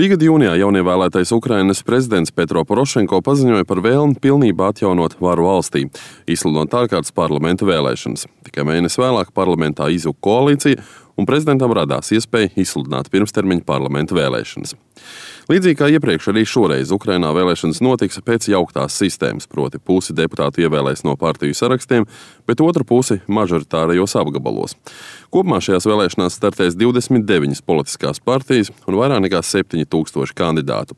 Šī gada jūnijā jaunievēlētais Ukrainas prezidents Petro Porošenko paziņoja par vēlmi pilnībā atjaunot varu valstī, izsludinot ārkārtas parlamenta vēlēšanas. Tikai mēnesi vēlāk parlamentā izjuka koalīcija, un prezidentam radās iespēja izsludināt pirmstermiņa parlamenta vēlēšanas. Līdzīgi kā iepriekš, arī šoreiz Ukrainā vēlēšanas notiks pēc jauktās sistēmas, proti, pusi deputātu ievēlēs no partiju sarakstiem, bet otru pusi mažoritārajos apgabalos. Kopumā šajās vēlēšanās startēs 29 politiskās partijas un vairāk nekā 7000 kandidātu.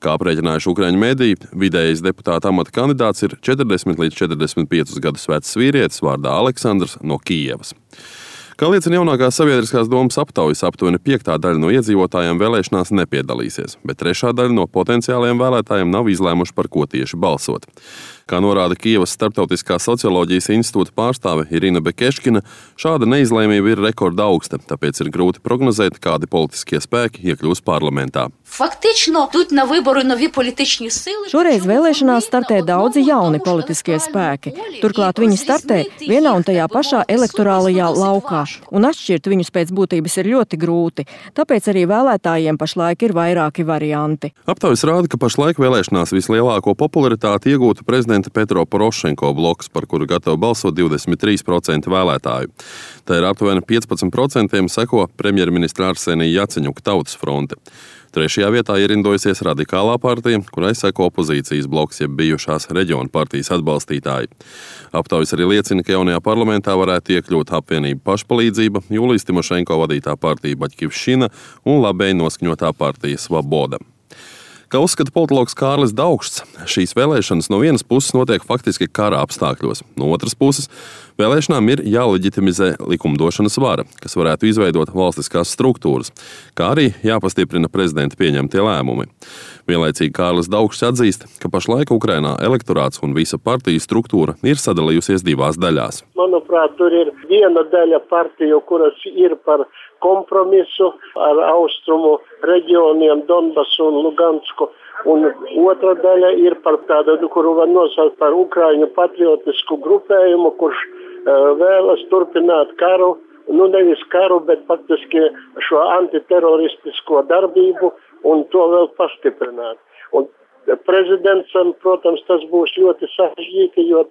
Kā aprēķinājuši Ukrāņu mediji, vidējais deputāta amata kandidāts ir 40 līdz 45 gadus vecs vīrietis vārdā Aleksandrs no Kijevas. Kā liecina jaunākās sabiedriskās domas aptaujas, aptuveni piektā daļa no iedzīvotājiem vēlēšanās nepiedalīsies, bet trešā daļa no potenciālajiem vēlētājiem nav izlēmuši, par ko tieši balsot. Kā norāda Kievas Startautiskā socioloģijas institūta pārstāve Irina Bekeškina, šāda neizlēmība ir rekorda augsta, tāpēc ir grūti prognozēt, kādi politiskie spēki iekļūs parlamentā. Šoreiz vēlēšanās startē daudzi jauni politiskie spēki. Turklāt viņi startē vienā un tajā pašā elektorālajā laukā un atšķirt viņus pēc būtības ir ļoti grūti. Tāpēc arī vēlētājiem pašlaik ir vairāki varianti. Aptaujas rāda, ka pašlaik vēlēšanās vislielāko popularitāti iegūta prezidenta Petro Porošenko bloks, par kuru gatavo balsot 23% vēlētāju. Tā ir aptuveni 15% seko premjerministra Arsenija Jaceņuka Tautas fronte. Trešajā vietā ierindojusies radikālā partija, kurai seko opozīcijas bloks, jeb bijušās reģionu partijas atbalstītāji. Aptaujas arī liecina, ka jaunajā parlamentā varētu iekļūt apvienība pašpalīdzība, Jūlijas Timošenko vadītā partija Baļķivšina un labēji noskaņotā partija Svaboda. Kā uzskata politologs Kārlis Daugšs, šīs vēlēšanas no vienas puses notiek faktiski kara apstākļos, no otras puses vēlēšanām ir jāleģitimizē likumdošanas vara, kas varētu izveidot valstiskās struktūras, kā arī jāpastiprina prezidenta pieņemtie lēmumi. Vienlaicīgi Kārlis Daugšs atzīst, ka pašlaik Ukrainā elektorāts un visa partiju struktūra ir sadalījusies divās daļās. Manuprāt, tur ir viena daļa partiju, kuras ir par kompromisu ar austrumu reģioniem Donbasu un Lugansku. Un otra daļa ir par tādu, kuru var nosaukt par Ukraiņu patriotisku grupējumu, kurš uh, vēlas turpināt karu, nu nevis karu, bet faktiski šo antiteroristisko darbību un to vēl pastiprināt. Un prezidentam, protams, tas būs ļoti sarežģīti, jo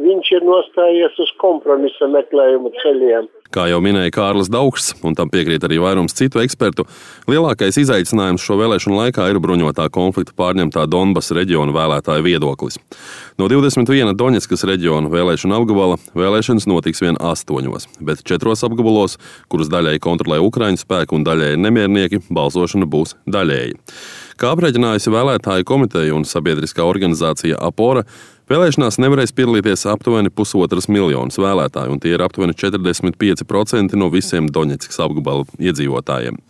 viņš ir nostājies uz kompromisa meklējumu ceļiem. Kā jau minēja Kārlis Daugsts, un tam piekrīt arī vairums citu ekspertu, lielākais izaicinājums šo vēlēšanu laikā ir bruņotā konflikta pārņemtā Donbass reģiona vēlētāju viedoklis. No 21 Doņetskas reģiona vēlēšana apgabala vēlēšanas notiks vien astoņos, bet četros apgabalos, kurus daļēji kontrolē Ukraiņu spēku un daļēji nemiernieki, balsošana būs daļēji. Kā aprēķinājusi vēlētāju komiteja un sabiedriskā organizācija Apora, Vēlēšanās nevarēs piedalīties aptuveni pusotras miljonus vēlētāju, un tie ir aptuveni 45% no visiem Doņetskas apgabala iedzīvotājiem.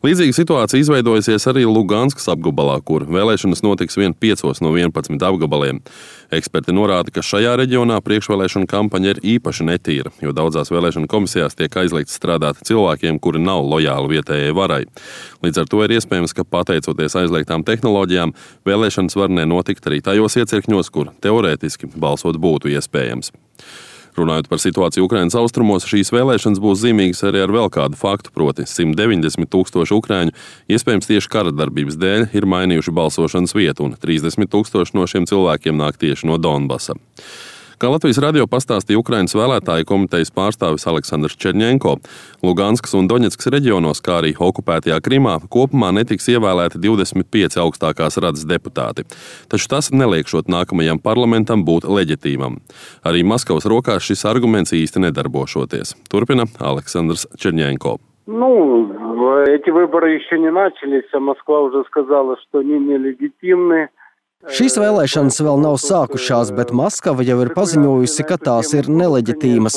Līdzīga situācija izveidojusies arī Luganskas apgabalā, kur vēlēšanas notiks vien 5 no 11 apgabaliem. Eksperti norāda, ka šajā reģionā priekšvēlēšana kampaņa ir īpaši netīra, jo daudzās vēlēšana komisijās tiek aizliegts strādāt cilvēkiem, kuri nav lojāli vietējai varai. Līdz ar to ir iespējams, ka pateicoties aizliegtām tehnoloģijām, vēlēšanas var nenotikt arī tajos iecirkņos, kur teorētiski balsot būtu iespējams. Runājot par situāciju Ukraiņas austrumos, šīs vēlēšanas būs zīmīgas arī ar vēl kādu faktu, proti 190 tūkstoši ukrāņu, iespējams tieši kara darbības dēļ, ir mainījuši balsošanas vietu, un 30 tūkstoši no šiem cilvēkiem nāk tieši no Donbasa. Kā Latvijas radio pastāstīja Ukraiņas vēlētāju komitejas pārstāvis Aleksandrs Černienko, Luganskas un Doņetskas reģionos, kā arī okupētajā Krimā, kopumā netiks ievēlēti 25 augstākās radas deputāti. Taču tas neliekšot nākamajam parlamentam būt leģitīmam. Arī Maskavas rokās šis arguments īsti nedarbošoties. Turpina Aleksandrs Černienko. Ну, эти выборы еще не начались, а Москва уже сказала, что они нелегитимны. Šīs vēlēšanas vēl nav sākušās, bet Maskava jau ir paziņojusi, ka tās ir neleģitīmas.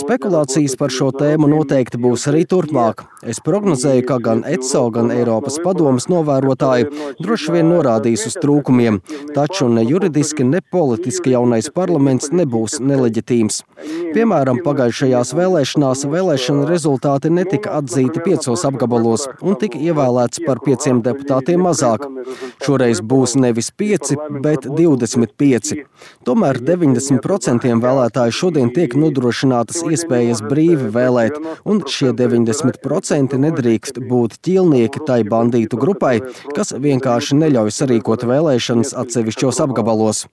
Spekulācijas par šo tēmu noteikti būs arī turpmāk. Es prognozēju, ka gan ECO, gan Eiropas padomas novērotāji droši vien norādīs uz trūkumiem, taču ne juridiski, ne politiski jaunais parlaments nebūs neleģitīms. Piemēram, pagājušajās vēlēšanās vēlēšana rezultāti netika atzīti piecos apgabalos un tika ievēlēts par pieciem deputātiem mazāk. Šoreiz būs nevis pieci, 5, bet 25. Tomēr 90% vēlētāju šodien tiek nodrošinātas iespējas brīvi vēlēt, un šie 90% nedrīkst būt ķīlnieki tai bandītu grupai, kas vienkārši neļauj sarīkot vēlēšanas atsevišķos apgabalos.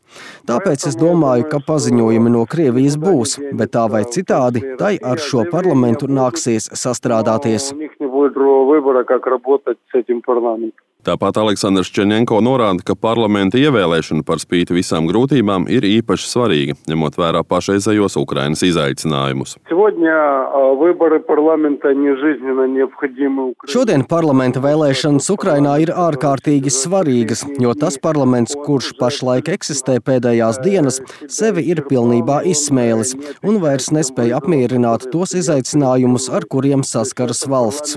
Tāpēc es domāju, ka paziņojumi no Krievijas būs, bet tā vai citādi, tai ar šo parlamentu nāksies sastrādāties выбора, как работать с этим парламентом. Tāpat Aleksandrs Černienko norāda, ka parlamenta ievēlēšana par spīti visām grūtībām ir īpaši svarīga, ņemot vērā pašreizējos Ukrainas izaicinājumus. Šodien parlamenta vēlēšanas Ukrainā ir ārkārtīgi svarīgas, jo tas parlaments, kurš pašlaik eksistē pēdējās dienas, sevi ir pilnībā izsmēlis un vairs nespēja apmierināt tos izaicinājumus, ar kuriem saskaras valsts.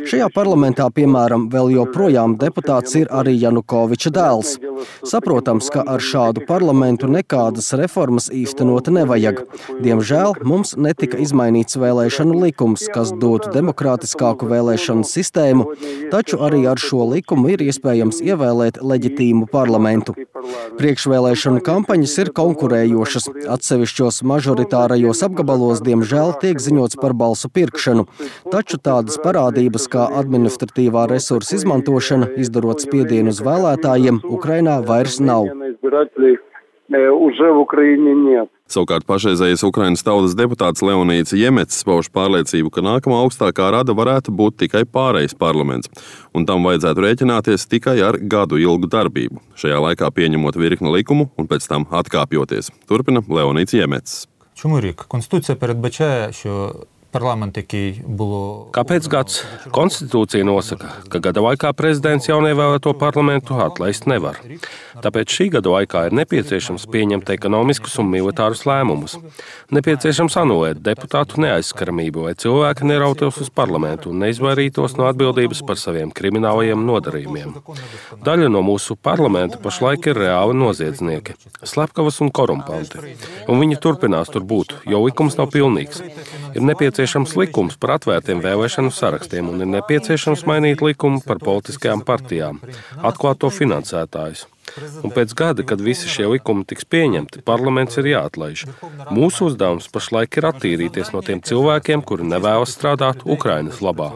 Šajā parlamentā, piemēram, vēl joprojām deputāts ir arī Janukoviča dēls. Saprotams, ka ar šādu parlamentu nekādas reformas īstenot nevajag. Diemžēl mums netika izmainīts vēlēšanu likums, kas dotu demokrātiskāku vēlēšanu sistēmu, taču arī ar šo likumu ir iespējams ievēlēt leģitīmu parlamentu. Priekšvēlēšanu kampaņas ir konkurējošas. Atsevišķos mažoritārajos apgabalos, diemžēl, tiek ziņots par balsu pirkšanu, taču tādas parādības kā administratīvā resursa izmantošana izdarot spiedienu uz vēlētājiem, Ukrainā vairs nav. Savukārt pašreizējais Ukraiņas tautas deputāts Leonīds Jemets pauž pārliecību, ka nākamā augstākā rada varētu būt tikai pārējais parlaments, un tam vajadzētu rēķināties tikai ar gadu ilgu darbību, šajā laikā pieņemot virkni likumu un pēc tam atkāpjoties. Turpina Leonīds Jemets. Чому рік? Конституція передбачає, що Parlamenta, який було Kāpēc gads? Konstitūcija nosaka, ka gada laikā prezidents jaunievēlēto parlamentu atlaist nevar. Tāpēc šī gada laikā ir nepieciešams pieņemt ekonomiskus un militārus lēmumus. Nepieciešams anulēt deputātu neaizskaramību, lai cilvēki nerautos uz parlamentu un neizvairītos no atbildības par saviem kriminālajiem nodarījumiem. Daļa no mūsu parlamenta pašlaik ir reāli noziedznieki, slepkavas un korumpanti. Un viņi turpinās tur būt, jo likums nav pilnīgs. Ir nepieciešams nepieciešams likums par atvērtiem vēlēšanu sarakstiem un ir nepieciešams mainīt likumu par politiskajām partijām, atklāt to finansētājus. Un pēc gada, kad visi šie likumi tiks pieņemti, parlaments ir jāatlaiž. Mūsu uzdevums pašlaik ir attīrīties no tiem cilvēkiem, kuri nevēlas strādāt Ukrainas labā.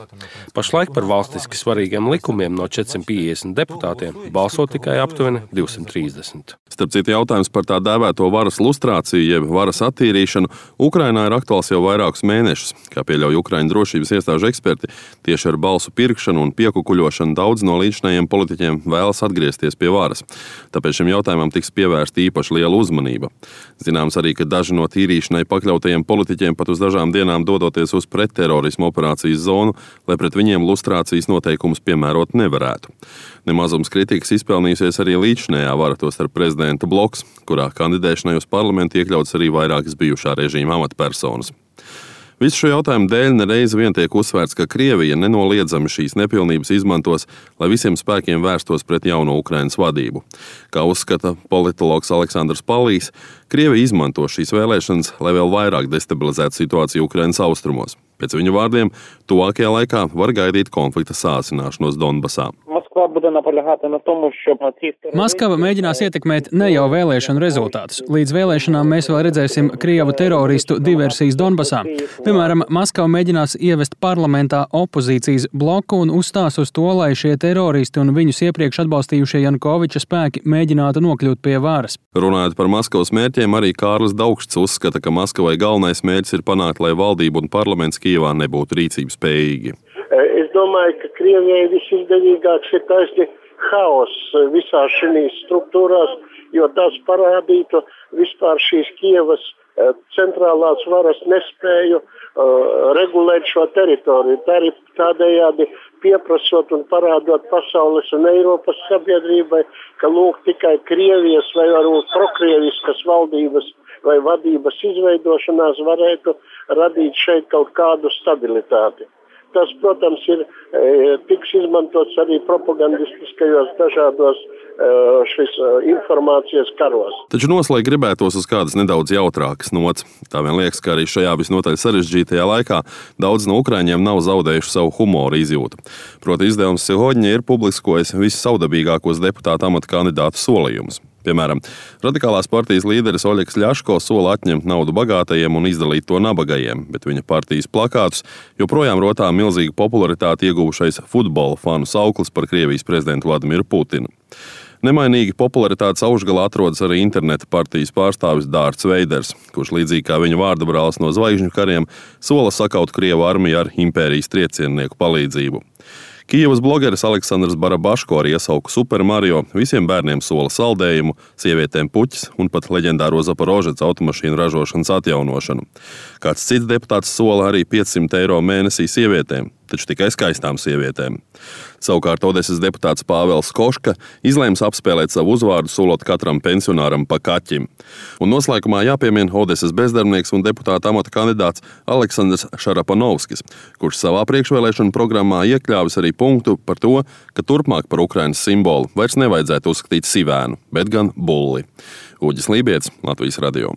Pašlaik par valstiski svarīgiem likumiem no 450 deputātiem balso tikai aptuveni 230. Starp citu, jautājums par tā dēvēto varas lustrāciju, jeb varas attīrīšanu, Ukrainā ir aktuāls jau vairākus mēnešus. Kā pieļauj Ukraiņu drošības iestāžu eksperti, tieši ar balsu pirkšanu un piekukuļošanu daudz no līdzinājiem politiķiem vēlas atgriezties pie varas. Tāpēc šim jautājumam tiks pievērsta īpaši liela uzmanība. Zināms arī, ka daži no tīrīšanai pakļautajiem politiķiem pat uz dažām dienām dodoties uz pretterorismu operācijas zonu, lai pret viņiem lustrācijas noteikumus piemērot nevarētu. Nemazums kritikas izpelnījusies arī līdzinējā vara, tostarp prezidenta bloks, kurā kandidēšanai uz parlamentu iekļauts arī vairākas bijušā režīma amatpersonas. Visu šo jautājumu dēļ nereiz vien tiek uzsvērts, ka Krievija nenoliedzami šīs nepilnības izmantos, lai visiem spēkiem vērstos pret jauno Ukraiņas vadību. Kā uzskata politologs Aleksandrs Palīs, Krievija izmanto šīs vēlēšanas, lai vēl vairāk destabilizētu situāciju Ukraiņas austrumos. Pēc viņa vārdiem, tuvākajā laikā var gaidīt konflikta sāsināšanos Donbasā. Москва буде наполягати на тому, щоб на цій стороні Maskava mēģinās ietekmēt ne jau vēlēšanu rezultātus. Līdz vēlēšanām mēs vēl redzēsim Krievu teroristu diversijas Donbasā. Piemēram, Maskava mēģinās ievest parlamentā opozīcijas bloku un uzstās uz to, lai šie teroristi un viņus iepriekš atbalstījušie Janukoviča spēki mēģinātu nokļūt pie varas. Runājot par Maskavas mērķiem, arī Kārlis Daugšs uzskata, ka Maskavai galvenais mērķis ir panākt, lai valdība un parlaments Kijevā nebūtu rīcības spējīgi. Es domāju, ka Krievijai visizdevīgāks ir taisni haoss visās šīs struktūrās, jo tas parādītu vispār šīs Kievas eh, centrālās varas nespēju uh, regulēt šo teritoriju. Tā arī tādējādi pieprasot un parādot pasaules un Eiropas sabiedrībai, ka lūk tikai Krievijas vai varbūt prokrieviskas valdības vai vadības izveidošanās varētu radīt šeit kaut kādu stabilitāti. Tas, protams, ir e, tiks izmantots arī propagandistiskajos dažādos e, šis e, informācijas karos. Taču noslēgt gribētos uz kādas nedaudz jautrākas nots. Tā vien liekas, ka arī šajā visnotaļ sarežģītajā laikā daudz no ukrāņiem nav zaudējuši savu humoru izjūtu. Proti, izdevums Sihoģņa ir publiskojis visus saudabīgākos deputāta amata kandidātu solījumus. Piemēram, radikālās partijas līderis Oļegs Ļaško sola atņemt naudu bagātajiem un izdalīt to nabagajiem, bet viņa partijas plakātus joprojām rotā milzīgu popularitāti ieguvušais futbola fanu sauklis par Krievijas prezidentu Vladimiru Putinu. Nemainīgi popularitātes augšgalā atrodas arī interneta partijas pārstāvis Dārts Veiders, kurš līdzīgi kā viņa vārda brālis no zvaigžņu kariem sola sakaut Krievu armiju ar impērijas trieciennieku palīdzību. Kijavas blogeris Aleksandrs Barabaško ar iesauku Super Mario visiem bērniem sola saldējumu, sievietēm puķis un pat leģendāro Zaporožets automašīnu ražošanas atjaunošanu. Kāds cits deputāts sola arī 500 eiro mēnesī sievietēm, taču tikai skaistām sievietēm. Savukārt Odeses deputāts Pāvils Koška izlēms apspēlēt savu uzvārdu, solot katram pensionāram pa kaķim. Un noslēgumā jāpiemina Odeses bezdarbnieks un deputāta amata kandidāts Aleksandrs Šarapanovskis, kurš savā priekšvēlēšana programmā iekļāvis arī punktu par to, ka turpmāk par Ukrainas simbolu vairs nevajadzētu uzskatīt sivēnu, bet gan bulli. Uģis Lībijams, Latvijas radio.